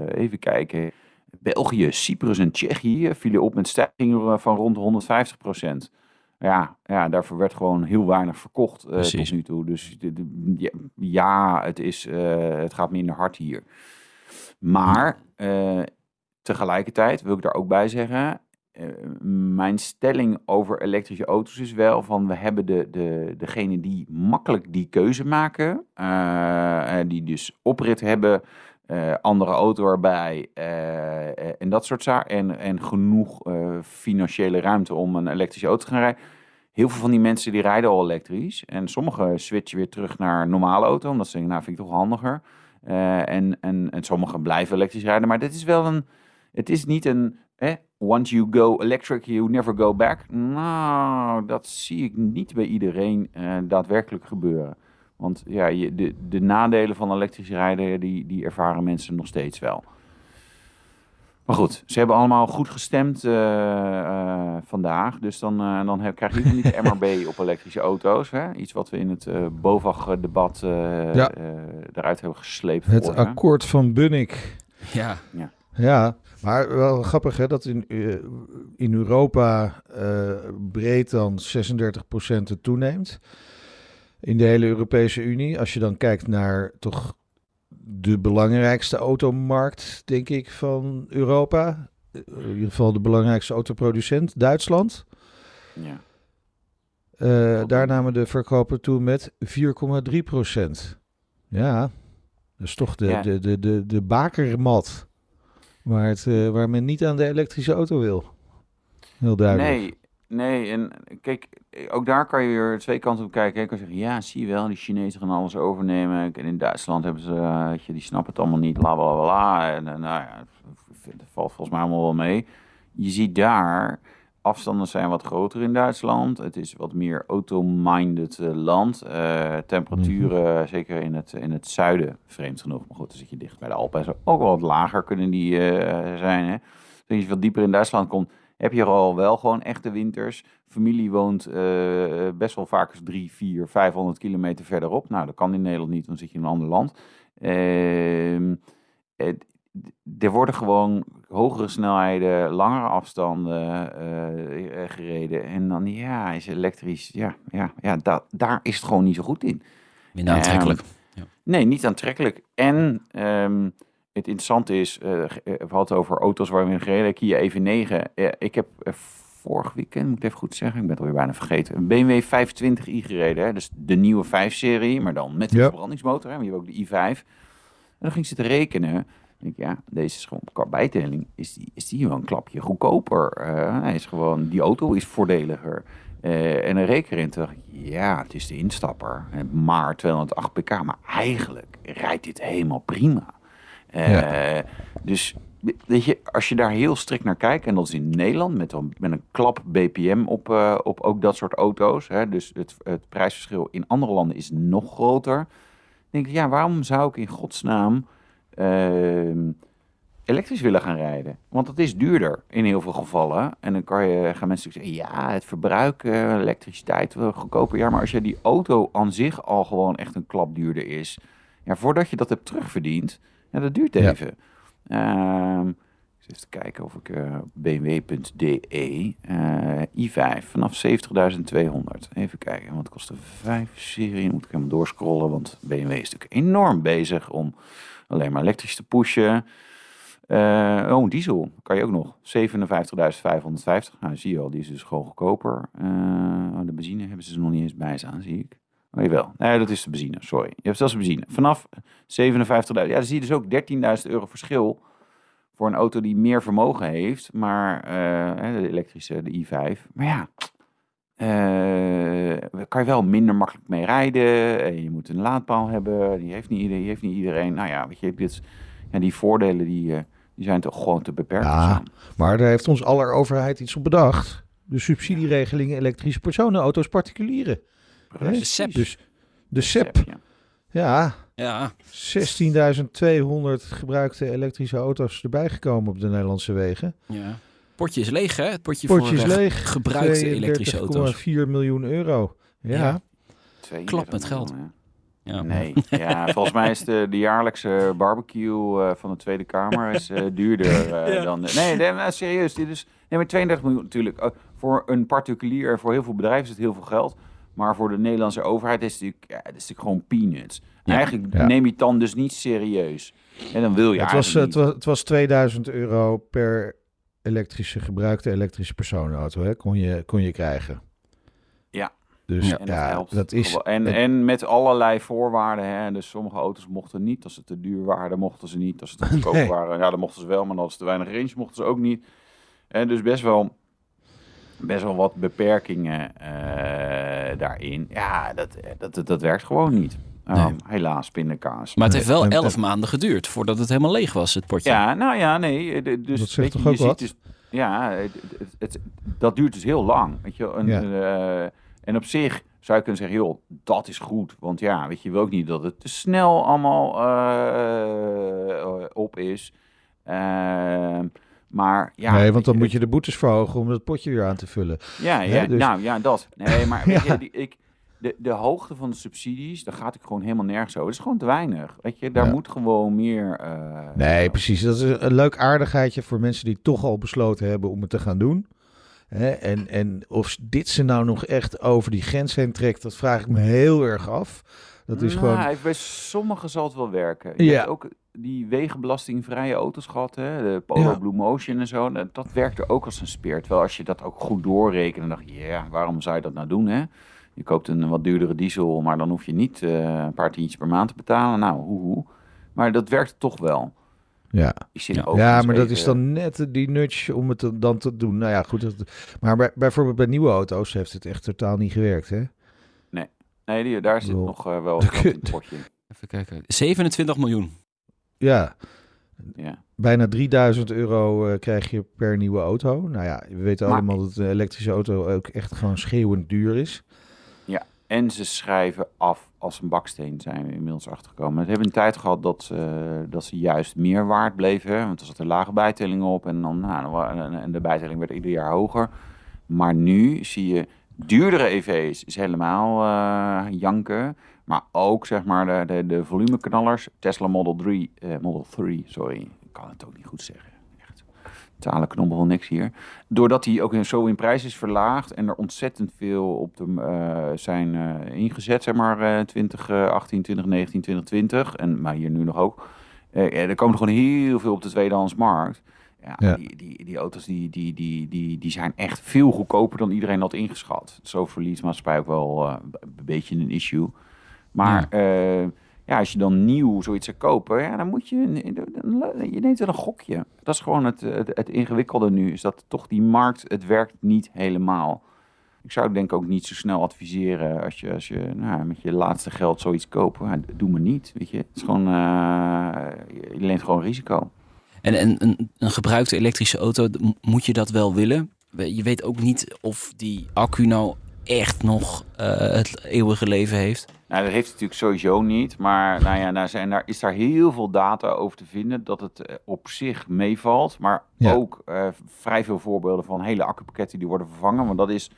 even kijken, België, Cyprus en Tsjechië vielen op met stijgingen van rond de 150%. Ja, ja, daarvoor werd gewoon heel weinig verkocht Precies. tot nu toe. Dus de- de- ja, ja, het, is, eh, het gaat minder hard hier. Maar eh, tegelijkertijd wil ik daar ook bij zeggen, mijn stelling over elektrische auto's is wel van we hebben de, de, degene die makkelijk die keuze maken, die dus oprit hebben, eh, andere auto erbij eh, eh, en dat soort zaken. En, en genoeg financiële ruimte om een elektrische auto te gaan rijden. Heel veel van die mensen die rijden al elektrisch. En sommigen switchen weer terug naar normale auto, omdat ze denken, nou vind ik toch handiger. En, en, en sommigen blijven elektrisch rijden. Maar dit is wel een, het is niet een, once you go electric, you never go back. Nou, dat zie ik niet bij iedereen daadwerkelijk gebeuren. Want ja, je, de, de nadelen van elektrisch rijden, die, die ervaren mensen nog steeds wel. Maar goed, ze hebben allemaal goed gestemd uh, uh, vandaag. Dus dan, uh, dan heb, krijg je niet de MRB op elektrische auto's. Hè? Iets wat we in het BOVAG-debat ja. eruit hebben gesleept. Het voor, akkoord van Bunnik. Ja. ja. Ja, maar wel grappig hè, dat in, in Europa breed dan 36% het toeneemt. In de hele Europese Unie. Als je dan kijkt naar toch de belangrijkste automarkt, denk ik, van Europa. In ieder geval de belangrijkste autoproducent, Duitsland. Ja. Uh, daar namen de verkopen toe met 4,3 procent. Ja, dat is toch de, Ja. de, de, de, de bakermat. Waar, het, eh, waar men niet aan de elektrische auto wil. Heel duidelijk. Nee, nee. En kijk, ook daar kan je weer twee kanten op kijken. Je kan zeggen, ja, zie je wel, die Chinezen gaan alles overnemen. En in Duitsland hebben ze, eh, weet je, die snappen het allemaal niet, bla bla bla. En, nou ja, valt volgens mij allemaal wel mee. Je ziet daar, afstanden zijn wat groter in Duitsland. Het is wat meer auto-minded eh, land. Eh, temperaturen, zeker in het, in het zuiden, vreemd genoeg. Maar goed, dan zit je dicht bij de Alpen. zo. Ook wel wat lager kunnen die eh, zijn. Hè? Als je wat dieper in Duitsland komt, heb je er al wel gewoon echte winters. Familie woont eh, best wel vaak eens 3, 4, 500 kilometer verderop. Nou, dat kan in Nederland niet, dan zit je in een ander land. Ehm, het- er worden gewoon hogere snelheden, langere afstanden eh, eh, gereden. En dan, ja, is elektrisch, ja, ja, ja da- daar is het gewoon niet zo goed in. Minder aantrekkelijk. Nee, niet aantrekkelijk. En ehm, het interessante is, eh, we hadden het over auto's waar we in gereden, Kia EV9. Eh, ik heb vorig weekend, moet ik even goed zeggen, ik ben het alweer bijna vergeten, een BMW 25i gereden. Hè? Dus de nieuwe 5-serie, maar dan met een Ja. verbrandingsmotor. Hè? Maar je hebt ook de i5. En dan ging ze te rekenen. Ik denk, ja, deze is gewoon qua bijtelling, is die, is die wel een klapje goedkoper. Hij is gewoon, die auto is voordeliger. En een reken in, toen dacht ik, ja, het is de instapper. Maar 208 pk, maar eigenlijk rijdt dit helemaal prima. Eh, Dus weet je, als je daar heel strikt naar kijkt, en dat is in Nederland met een, met een klap BPM op, eh, op ook dat soort auto's. Hè, dus het, het prijsverschil in andere landen is nog groter. Dan denk ik, ja, waarom zou ik in godsnaam ehm, elektrisch willen gaan rijden? Want dat is duurder in heel veel gevallen. En dan kan je, gaan mensen zeggen, ja, het verbruik, eh, elektriciteit, goedkoper. Ja, maar als je die auto aan zich al gewoon echt een klap duurder is, ja, voordat je dat hebt terugverdiend, ja, dat duurt Ja. even. Ehm, ik zit even te kijken of ik eh, bmw.de eh, i5 vanaf 70.200. Even kijken, wat kost de 5 serie? Moet ik helemaal doorscrollen, want BMW is natuurlijk enorm bezig om alleen maar elektrisch te pushen. Eh, oh, diesel kan je ook nog. 57.550. Nou, zie je al, die is dus gewoon goedkoper. Oh, de benzine hebben ze er nog niet eens bij staan, zie ik. Oh, jawel. Nee, dat is de benzine, sorry. Je hebt zelfs de benzine. Vanaf 57.000. Ja, dan zie je dus ook 13.000 euro verschil voor een auto die meer vermogen heeft. Maar eh, de elektrische, de i5. Maar ja, daar kan je wel minder makkelijk mee rijden. En je moet een laadpaal hebben. Die heeft niet, iedereen- die heeft niet iedereen. Nou ja, weet je, dit, ja, die voordelen die, eh, die zijn toch gewoon te beperkt. Ja. Maar daar heeft ons aller overheid iets op bedacht. De subsidieregeling elektrische personenauto's particulieren. De SEP. Dus de SEP. Ja. Ja, Ja, 16.200 gebruikte elektrische auto's erbij gekomen op de Nederlandse wegen. ja. Potje is leeg, hè? Het potje, Potje is voor eh, leeg. gebruikte elektrische auto's. 32,4 miljoen euro. Ja, Ja. 32 Klap met geld. miljoen. Ja. Nee, ja, volgens mij is de, de jaarlijkse barbecue eh, van de Tweede Kamer is, eh, duurder eh, dan... De, nee, nee, serieus, dit is... Nee, maar 32 miljoen natuurlijk. eh, voor een particulier, voor heel veel bedrijven is het heel veel geld. Maar voor de Nederlandse overheid is het natuurlijk, ja, het is natuurlijk gewoon peanuts. Ja. Eigenlijk Ja. neem je het dan dus niet serieus. En dan wil je het, was, eh, het, was, het was 2000 euro per elektrische, gebruikte elektrische personenauto. Hè? Kon, je, kon je krijgen. Ja. Dus Ja. dat is... En, het- en met allerlei voorwaarden. Hè. Dus sommige auto's mochten niet. Als ze te duur waren, mochten ze niet. Als ze te goedkoop Nee. waren, ja, dan mochten ze wel. Maar als ze te weinig range, mochten ze ook niet. En dus best wel, best wel wat beperkingen eh, daarin. Ja, dat, dat, dat, dat werkt gewoon niet. Nee. Helaas, pindakaas. Maar het heeft wel elf maanden geduurd voordat het helemaal leeg was, het potje. Ja, nou ja, nee. de- Dus Dat zegt weet je, toch je ook wat? Dus, Ja, het, het- het- dat duurt dus heel lang. Weet je? En, Ja. eh, en op zich zou je kunnen zeggen, joh, dat is goed. Want ja, weet je, je wil ook niet dat het te snel allemaal eh, op is. Ehm, maar ja... nee, want dan je, moet je de boetes verhogen om dat potje weer aan te vullen. Ja, ja dus- nou ja, dat. Nee, maar weet Ja. je, die, ik, de, de hoogte van de subsidies, daar gaat ik gewoon helemaal nergens over. Het is gewoon te weinig. Weet je, daar Ja. moet gewoon meer... eh, Nee, precies. Dat is een leuk aardigheidje voor mensen die toch al besloten hebben om het te gaan doen. Hè, en, en of dit ze nou nog echt over die grens heen trekt, dat vraag ik me heel erg af. Dat is nou, gewoon... Bij sommigen zal het wel werken. Je Ja. hebt ook die wegenbelastingvrije auto's gehad, hè? de Polo Ja. Blue Motion en zo. Dat, dat werkte ook als een speer. Terwijl als je dat ook goed doorrekent, dan dacht je, ja, waarom zou je dat nou doen, hè? Je koopt een wat duurdere diesel, maar dan hoef je niet eh, een paar tientjes per maand te betalen. Nou, hoe, hoe. Maar dat werkt toch wel. Ja. Ja. ook ja, maar dat is dan net die nudge om het dan te doen. Nou ja, goed. Dat, maar bij, bijvoorbeeld bij nieuwe auto's heeft het echt totaal niet gewerkt, hè? Nee, die, daar zit nog eh, wel kut. potje. Even kijken. 27 miljoen. Ja, Ja. bijna 3000 euro eh, krijg je per nieuwe auto. Nou ja, we weten Maar- allemaal dat een elektrische auto ook echt gewoon schreeuwend duur is. En ze schrijven af als een baksteen, zijn we inmiddels achtergekomen. We hebben een tijd gehad dat, ze- dat ze juist meer waard bleven. Want er zat een lage bijtelling op en, dan, nou, en- de bijtelling werd ieder jaar hoger. Maar nu zie je duurdere EV's is helemaal eh, janken. Maar ook zeg maar de, de, de volumeknallers. Tesla Model 3, eh, Model 3, sorry. Ik kan het ook niet goed zeggen. Echt. Talen knobbel niks hier. Doordat die ook zo in prijs is verlaagd en er ontzettend veel op de, eh, zijn eh, ingezet, zeg maar eh 2018, 2019, 2020. En, maar hier nu nog ook. Eh, er komen gewoon heel veel op de tweedehandsmarkt. Ja, Ja. Die, die, die auto's die, die, die, die, die zijn echt veel goedkoper dan iedereen had ingeschat. Zo voor leasemaatschappij ook wel een beetje een issue. Maar ja. ja, als je dan nieuw zoiets zou kopen, ja, dan moet je, je neemt wel een gokje. Dat is gewoon het, het, het ingewikkelde nu, is dat toch die markt, het werkt niet helemaal. Ik zou denk ik ook niet zo snel adviseren als je, als je nou, met je laatste geld zoiets koopt. Doe maar niet, weet je. Het is gewoon, eh, je leent gewoon risico. En, en een, een gebruikte elektrische auto, moet je dat wel willen? Je weet ook niet of die accu nou echt nog eh, het eeuwige leven heeft. Nou, dat heeft het natuurlijk sowieso niet. Maar nou ja, daar, zijn, daar is daar heel veel data over te vinden dat het eh, op zich meevalt. Maar Ja. ook eh, vrij veel voorbeelden van hele accupakketten die worden vervangen. Want dat is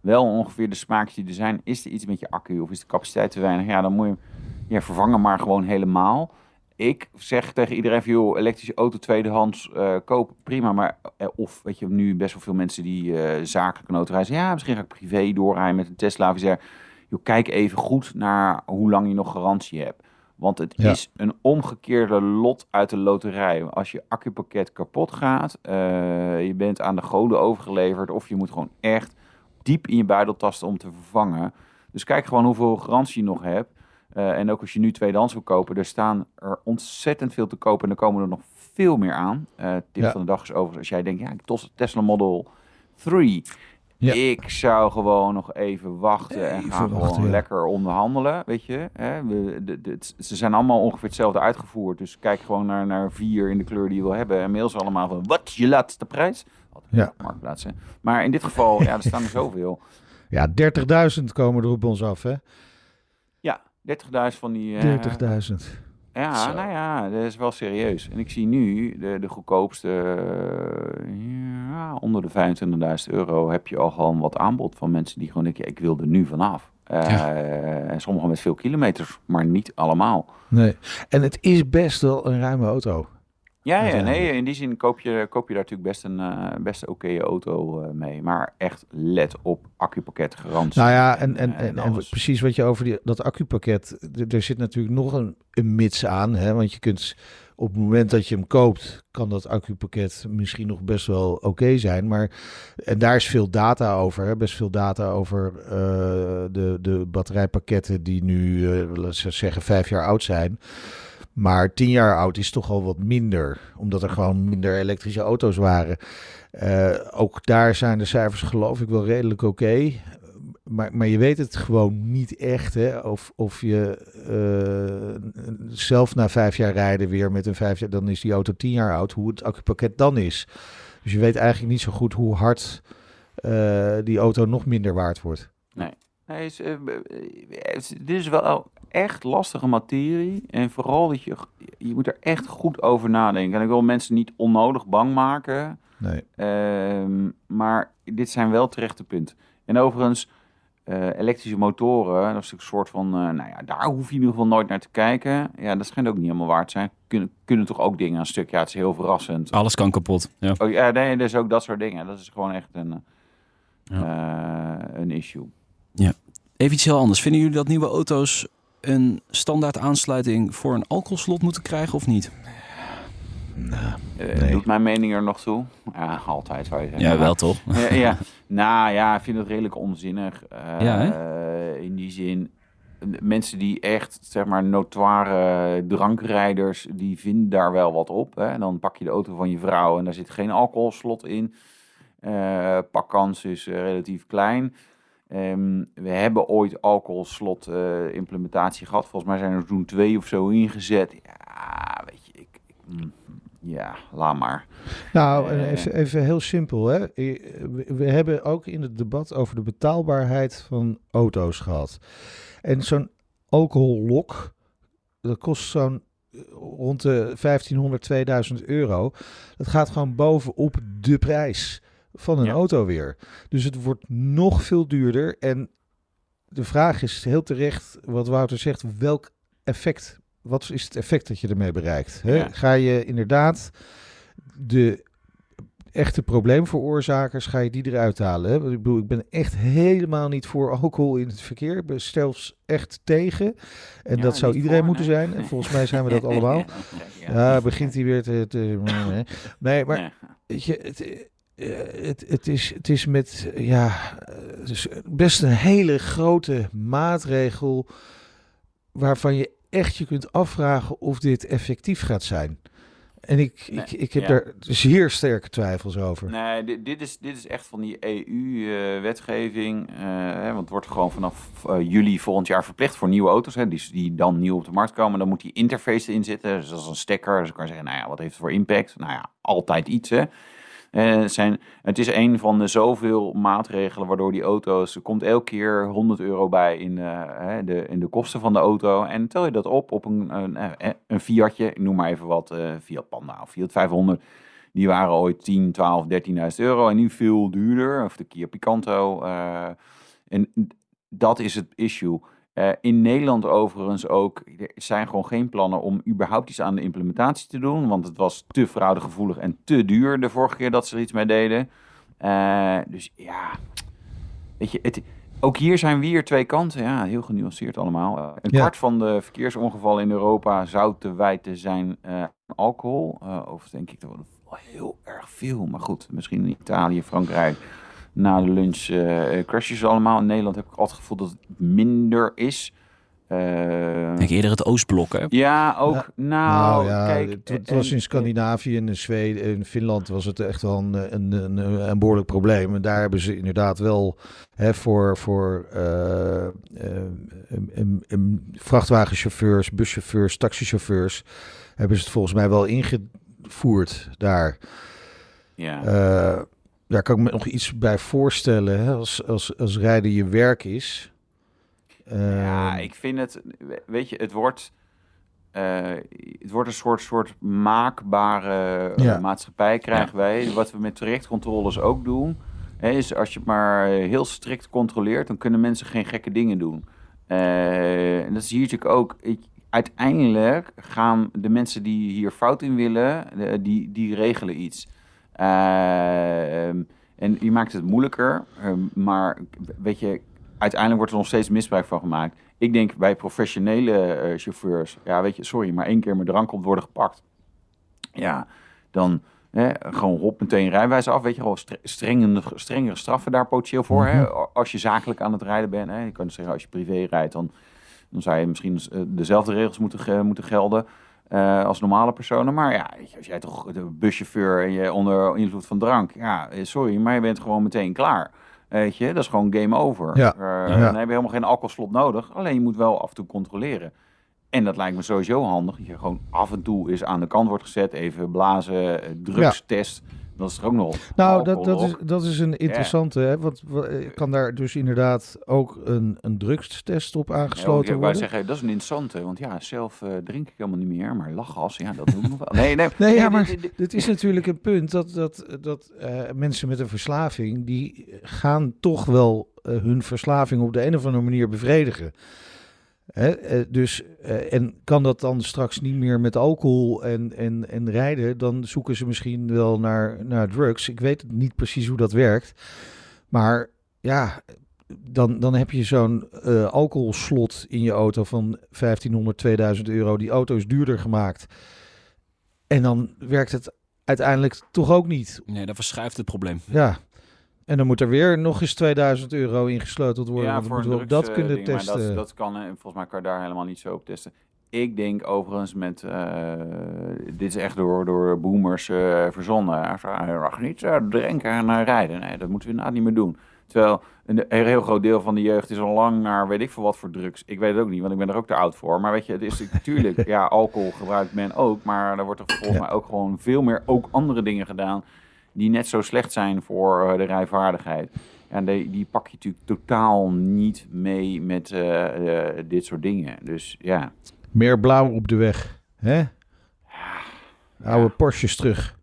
wel ongeveer de smaak die er zijn. Is er iets met je accu of is de capaciteit te weinig? Ja, dan moet je hem ja, vervangen maar gewoon helemaal. Ik zeg tegen iedereen joh, elektrische auto tweedehands eh kopen, prima. Maar, of, weet je, nu best wel veel mensen die zakelijk een auto reizen. Ja, misschien ga ik privé doorrijden met een Tesla. Of iets. Joh, kijk even goed naar hoe lang je nog garantie hebt. Want het Ja. is een omgekeerde lot uit de loterij. Als je accupakket kapot gaat, eh, je bent aan de goden overgeleverd... of je moet gewoon echt diep in je buidel tasten om te vervangen. Dus kijk gewoon hoeveel garantie je nog hebt. Eh, en ook als je nu tweedehands wil kopen, er staan er ontzettend veel te kopen. En er komen er nog veel meer aan. Eh tip Ja. van de dag is overigens, als jij denkt, ja, ik Tesla Model 3... Ja. Ik zou gewoon nog even wachten en Even gaan wachten, gewoon ja. lekker onderhandelen, weet je. Hè? We, de, ze zijn allemaal ongeveer hetzelfde uitgevoerd. Dus kijk gewoon naar, naar vier in de kleur die je wil hebben. En mail ze allemaal van, wat je laatste prijs? Ja. Marktplaats, hè. Maar in dit geval, ja, er staan er zoveel. Ja, 30.000 komen er op ons af, hè? Ja, 30.000 van die... 30.000. Ja, Zo. nou ja, dat is wel serieus. En ik zie nu de, de goedkoopste, ja, onder de 25.000 euro heb je al gewoon wat aanbod van mensen die gewoon denken, ja, ik wil er nu vanaf. Eh, Ja. En sommigen met veel kilometers, maar niet allemaal. Nee. En het is best wel een ruime auto. Ja, ja, nee, in die zin koop je, koop je daar natuurlijk best een eh, best oké auto eh, mee. Maar echt let op accupakket, garantie. Nou ja, en, en, en, precies wat je over die, dat accupakket... Er zit natuurlijk nog een, een mits aan, hè? Want je kunt op het moment dat je hem koopt... kan dat accupakket misschien nog best wel oké zijn. Maar en daar is veel data over. Hè? Best veel data over eh, de, de batterijpakketten... die nu, laten we zeggen, vijf jaar oud zijn... Maar tien jaar oud is toch al wat minder, omdat er gewoon minder elektrische auto's waren. Eh, ook daar zijn de cijfers geloof ik wel redelijk oké. Maar, maar je weet het gewoon niet echt. Hè? Of, of je eh, zelf na vijf jaar rijden weer met een vijf jaar, dan is die auto tien jaar oud. Hoe het accupakket dan is. Dus je weet eigenlijk niet zo goed hoe hard eh, die auto nog minder waard wordt. Nee, eh, is- dit is wel echt lastige materie. En vooral dat je, je moet er echt goed over nadenken. En ik wil mensen niet onnodig bang maken. Nee. Ehm, maar dit zijn wel terechte punten. En overigens, eh, elektrische motoren, dat is een soort van, eh, nou ja, daar hoef je in ieder geval nooit naar te kijken. Ja, dat schijnt ook niet helemaal waard te zijn. Kunnen, kunnen toch ook dingen een stuk, ja, het is heel verrassend. Alles kan kapot. Ja. Oh, ja, nee, dus ook dat soort dingen. Dat is gewoon echt een, eh, een issue. Even iets heel anders. Vinden jullie dat nieuwe auto's een standaard aansluiting voor een alcoholslot moeten krijgen of niet? Eh, Nee. Doet mijn mening er nog toe? Ja, altijd zou je zeggen. Ja, wel toch? Ja, ja. Nou ja, ik vind het redelijk onzinnig. Eh, Ja, in die zin, mensen die echt, zeg maar, notoire drankrijders, die vinden daar wel wat op. Hè? Dan pak je de auto van je vrouw en daar zit geen alcoholslot in. Eh pakkans is eh, relatief klein. Ehm, we hebben ooit alcoholslot eh, implementatie gehad. Volgens mij zijn er toen twee of zo ingezet. Ja, weet je, ik, ik mm, ja, laat maar. Nou, Eh. even, even heel simpel. Hè? We we hebben ook in het debat over de betaalbaarheid van auto's gehad. En zo'n alcohollok, dat kost zo'n eh, rond de 1500, 2000 euro. Dat gaat gewoon bovenop de prijs van een Ja. auto weer. Dus het wordt nog veel duurder. En de vraag is heel terecht, wat Wouter zegt, welk effect, wat is het effect dat je ermee bereikt? Hè? Ja. Ga je inderdaad de echte probleemveroorzakers, ga je die eruit halen? Hè? Ik bedoel, ik ben echt helemaal niet voor alcohol in het verkeer. Ik ben zelfs echt tegen. En Ja, dat zou iedereen voor, moeten nee. zijn. En volgens mij zijn we dat allemaal. Ja, begint hij weer te... te nee, maar. Weet je, het, eh, het, het, is, het is met, eh, ja, eh, is best een hele grote maatregel waarvan je echt je kunt afvragen of dit effectief gaat zijn. En ik, Nee, ik, ik heb ja. daar zeer sterke twijfels over. Nee, dit, dit, is, dit is echt van die EU-wetgeving. want het wordt gewoon vanaf eh, juli volgend jaar verplicht voor nieuwe auto's. Hè, die, die dan nieuw op de markt komen. Dan moet die interface erin zitten. Dus dat is een stekker. Dus dan kan je zeggen, nou ja, wat heeft het voor impact? Nou ja, altijd iets hè. Eh, zijn, het is een van de zoveel maatregelen waardoor die auto's... Er komt elke keer 100 euro bij in, eh, de, in de kosten van de auto. En tel je dat op op een, een, eh, een Fiatje, ik noem maar even wat, eh Fiat Panda of Fiat 500... Die waren ooit 10, 12, 13.000 euro en nu veel duurder. Of de Kia Picanto. en dat is het issue. Eh, in Nederland overigens ook, er zijn gewoon geen plannen om überhaupt iets aan de implementatie te doen. Want het was te fraudegevoelig en te duur de vorige keer dat ze er iets mee deden. Eh, dus ja, weet je, het, ook hier zijn weer twee kanten. Ja, heel genuanceerd allemaal. Eh, een Ja. kwart van de verkeersongevallen in Europa zou te wijten zijn aan alcohol. Of denk ik dat wel heel erg veel. Maar goed, misschien in Italië, Frankrijk. Na de lunch eh crashes ze allemaal. In Nederland heb ik altijd het gevoel dat het minder is. Eh, Ik denk eerder het Oostblok, hè? ja, ook. Ja. Nou, Nou ja, kijk. het, het was in Scandinavië en in Zweden en Finland was het echt wel een, een, een, een behoorlijk probleem. En daar hebben ze inderdaad wel hè, voor, voor eh, vrachtwagenchauffeurs, buschauffeurs, taxichauffeurs, hebben ze het volgens mij wel ingevoerd daar. Ja. Eh, daar kan ik me nog iets bij voorstellen hè, als, als, als rijden je werk is. Ja, ik vind het, we- weet je, het wordt, eh, het wordt een soort, soort maakbare eh, Ja. maatschappij krijgen wij. Wat we met trajectcontroles ook doen, hè, is als je het maar heel strikt controleert, dan kunnen mensen geen gekke dingen doen. Eh, en dat zie je natuurlijk ook. Ik, uiteindelijk gaan de mensen die hier fout in willen, die, die regelen iets. Ehm, en je maakt het moeilijker, ehm, maar weet je, uiteindelijk wordt er nog steeds misbruik van gemaakt. Ik denk bij professionele eh, chauffeurs, ja, weet je, sorry, maar één keer met drank komt worden gepakt. Ja, dan hè, gewoon hop meteen rijwijs af. Weet je, stre- strengere, strengere straffen daar potentieel voor. hè, als je zakelijk aan het rijden bent. Hè. Je kan dus zeggen, als je privé rijdt, dan, dan zou je misschien eh, dezelfde regels moeten, moeten gelden. Eh, als normale personen. Maar ja, als jij toch de buschauffeur en je onder invloed van drank. Ja, eh, sorry, maar je bent gewoon meteen klaar. Weet je, dat is gewoon game over. Ja. Eh, Ja. Dan heb je helemaal geen alcoholslot nodig. Alleen je moet wel af en toe controleren. En dat lijkt me sowieso handig. Dat je gewoon af en toe eens aan de kant wordt gezet. Even blazen, eh, drugstest. Dat is er ook nog. Nou, dat, dat, is, dat is een interessante, hè? Want wa- eh, kan daar dus inderdaad ook een, een drugstest op Ja, aangesloten wou worden? zeggen, dat is een interessante. Want ja, zelf eh, drink ik helemaal niet meer. Maar lachgas, ja, dat doe ik nog wel. Nee, nee, Nee, ja, maar dit- is natuurlijk een punt dat, dat, dat eh, mensen met een verslaving, die gaan toch wel eh, hun verslaving op de een of andere manier bevredigen. Eh, dus, eh, en kan dat dan straks niet meer met alcohol en, en, en rijden, dan zoeken ze misschien wel naar, naar drugs. Ik weet niet precies hoe dat werkt. Maar ja, dan, dan heb je zo'n eh, alcoholslot in je auto van 1500, 2000 euro. Die auto is duurder gemaakt. En dan werkt het uiteindelijk toch ook niet. Nee, dat verschuift het probleem. Ja. En dan moet er weer nog eens 2000 euro ingesleuteld worden. want dan voor we dat kunnen ding, maar testen. Dat, dat kan, volgens mij kan je daar helemaal niet zo op testen. Ik denk overigens met, eh, dit is echt door, door boomers eh, verzonnen. Hij mag niet eh, drinken en rijden. Nee, dat moeten we inderdaad niet meer doen. Terwijl een, een heel groot deel van de jeugd is al lang naar weet ik veel wat voor drugs. Ik weet het ook niet, want ik ben er ook te oud voor. Maar weet je, het is natuurlijk, ja, alcohol gebruikt men ook. Maar er wordt er volgens mij ook gewoon veel meer ook andere dingen gedaan die net zo slecht zijn voor eh, de rijvaardigheid. En die, die pak je natuurlijk totaal niet mee met eh, eh, dit soort dingen. Dus ja, Meer blauw op de weg. Hè? Oude Porsches terug.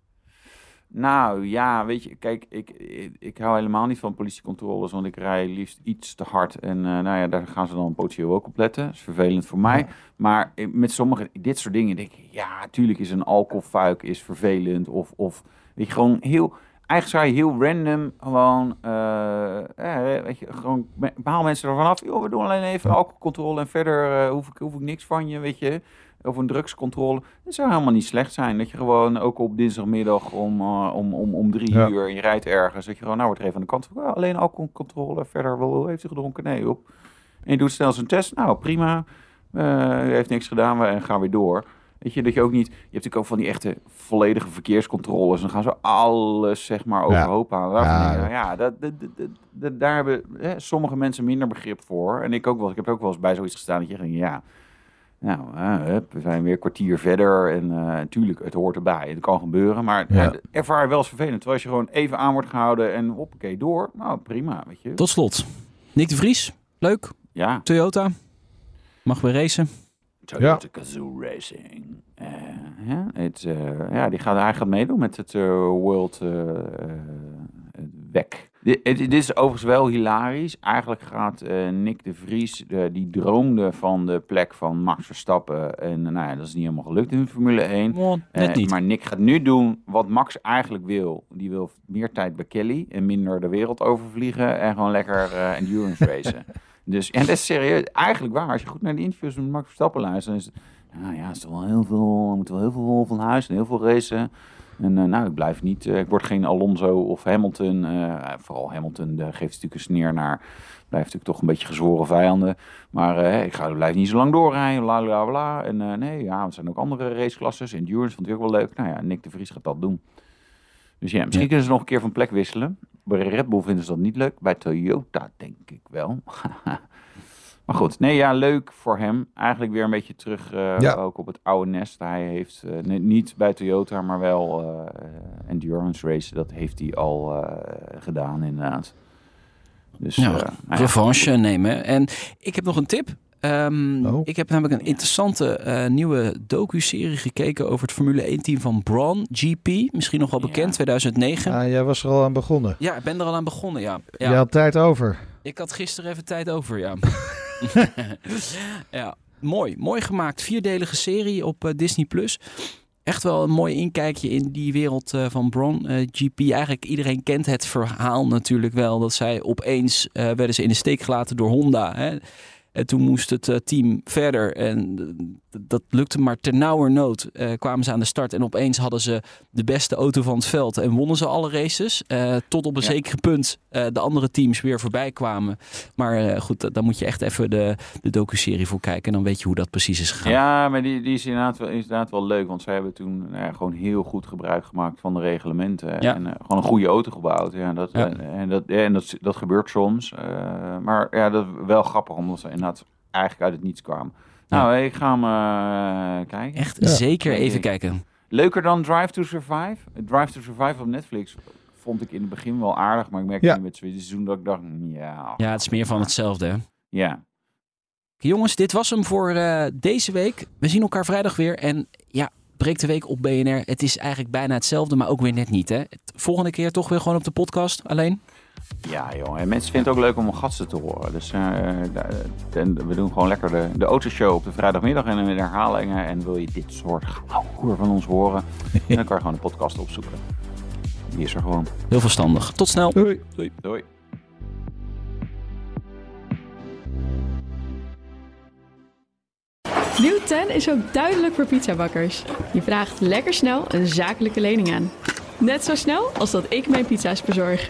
Nou ja, weet je, kijk, ik, ik, ik hou helemaal niet van politiecontroles, want ik rij liefst iets te hard. En eh, nou ja, daar gaan ze dan potentieel ook op letten. Dat is vervelend voor mij. Maar met sommige, dit soort dingen denk ik, ja, natuurlijk is een alcoholfuik is vervelend. Of, of weet je, gewoon heel... Eigenlijk zou je heel random gewoon, eh, weet je, gewoon behaal mensen ervan af. Joh, we doen alleen even alcoholcontrole en verder hoef, ik, hoef ik niks van je, weet je. Of een drugscontrole. Dat zou helemaal niet slecht zijn. Dat je gewoon ook op dinsdagmiddag om, eh, om, om, om drie Ja. uur en je rijdt ergens. Dat je gewoon, nou wordt er even aan de kant. van, "Oh, alleen alcoholcontrole, verder wel, heeft u gedronken? Nee, op. En je doet snel zijn test. Nou, prima. Eh, u heeft niks gedaan we en gaan weer door. Weet je, dat je ook niet... Je hebt natuurlijk ook van die echte volledige verkeerscontroles. Dan gaan ze alles, zeg maar, overhoop halen. Ja. ja, dat, dat, dat, dat- dat- daar hebben hè, sommige mensen minder begrip voor. En ik ook wel. Ik heb ook wel eens bij zoiets gestaan dat je denkt, ja... Nou, eh, hup, we zijn weer een kwartier verder. En eh natuurlijk, het hoort erbij. Het kan gebeuren. Maar Ja. ja. ervaar wel eens vervelend. Terwijl als je gewoon even aan wordt gehouden en hoppakee, door. Nou, prima, weet je. Tot slot, Nick de Vries. Leuk. Ja. Toyota. Mag weer racen. Toyota Gazoo Racing. Eh, ja, het, eh, ja, die gaat, hij gaat meedoen met het eh, World eh eh, WEC. Dit, is overigens wel hilarisch. Eigenlijk gaat eh, Nick de Vries, eh, die droomde van de plek van Max Verstappen. En nou ja, dat is niet helemaal gelukt in Formule 1. Oh, net Eh. Maar Nick gaat nu doen wat Max eigenlijk wil. Die wil meer tijd bij Kelly en minder de wereld overvliegen en gewoon lekker eh, endurance racen. Dus en dat is serieus, eigenlijk waar. Als je goed naar de interviews met Max Verstappen luistert, dan is het, nou ja, is toch wel heel veel, we moeten wel heel veel van huis en heel veel racen. En eh, nou, ik blijf niet, eh, ik word geen Alonso of Hamilton. eh, vooral Hamilton geeft natuurlijk een sneer naar. Blijft natuurlijk toch een beetje gezworen vijanden. Maar ik ga, blijf niet zo lang doorrijden, bla bla bla. En nee, ja, er zijn ook andere raceklasses. Endurance vond ik ook wel leuk. Nou ja, Nick de Vries gaat dat doen. Dus ja, misschien Ja. kunnen ze nog een keer van plek wisselen. Bij Red Bull vinden ze dat niet leuk. Bij Toyota denk ik wel. maar goed, nee, ja, leuk voor hem. Eigenlijk weer een beetje terug eh, Ja. ook op het oude nest. Hij heeft ni- niet bij Toyota, maar wel eh, endurance race. Dat heeft hij al eh, gedaan inderdaad. Dus Ja, nou ja. revanche nemen. En ik heb nog een tip. Ehm, Oh. Ik heb namelijk een interessante eh, nieuwe docu-serie gekeken over het Formule 1-team van Braun GP. Misschien nog wel bekend, Ja. 2009. Ah, jij was er al aan begonnen. Ja, ik ben er al aan begonnen, ja. Je ja. had tijd over. Ik had gisteren even tijd over, ja. ja, mooi. Mooi gemaakt. Vierdelige serie op eh, Disney+. Plus. Echt wel een mooi inkijkje in die wereld eh, van Braun eh, GP. Eigenlijk iedereen kent het verhaal natuurlijk wel. Dat zij opeens werden ze in de steek gelaten door Honda. Hè? En toen moest het eh, team verder. En eh, dat lukte maar ternauwernood. eh kwamen ze aan de start. En opeens hadden ze de beste auto van het veld. En wonnen ze alle races. tot op een Ja. zeker punt eh, de andere teams weer voorbij kwamen. Maar goed, da- daar moet je echt even de, de docu-serie voor kijken. En dan weet je hoe dat precies is gegaan. Ja, maar die, die is inderdaad wel, inderdaad wel leuk. Want zij hebben toen nou ja, gewoon heel goed gebruik gemaakt van de reglementen. Ja. En gewoon een goede auto gebouwd. Ja, dat. En, en dat, en dat, dat gebeurt soms. Maar ja, dat wel grappig, omdat ze inderdaad eigenlijk uit het niets kwamen. Nou, ik ga hem eh, kijken. Echt Ja. zeker even ik. kijken. Leuker dan Drive to Survive? Drive to Survive op Netflix vond ik in het begin wel aardig, maar ik merkte Ja. nu met het tweede seizoen dat ik dacht, ja, Ja, het is meer van hetzelfde. hè. ja. Jongens, dit was hem voor eh, deze week. We zien elkaar vrijdag weer. En ja, breek de week op BNR. Het is eigenlijk bijna hetzelfde, maar ook weer net niet. Hè? Volgende keer toch weer gewoon op de podcast alleen. Ja, joh. En mensen vinden het ook leuk om gasten te horen. Dus eh, we doen gewoon lekker de, de autoshow op de vrijdagmiddag en de herhalingen. En wil je dit soort hoer van ons horen, dan kan je gewoon de podcast opzoeken. Die is er gewoon. Heel verstandig. Tot snel. Doei. Doei. Nieuw 10 is ook duidelijk voor pizzabakkers. Je vraagt lekker snel een zakelijke lening aan. Net zo snel als dat ik mijn pizza's bezorg.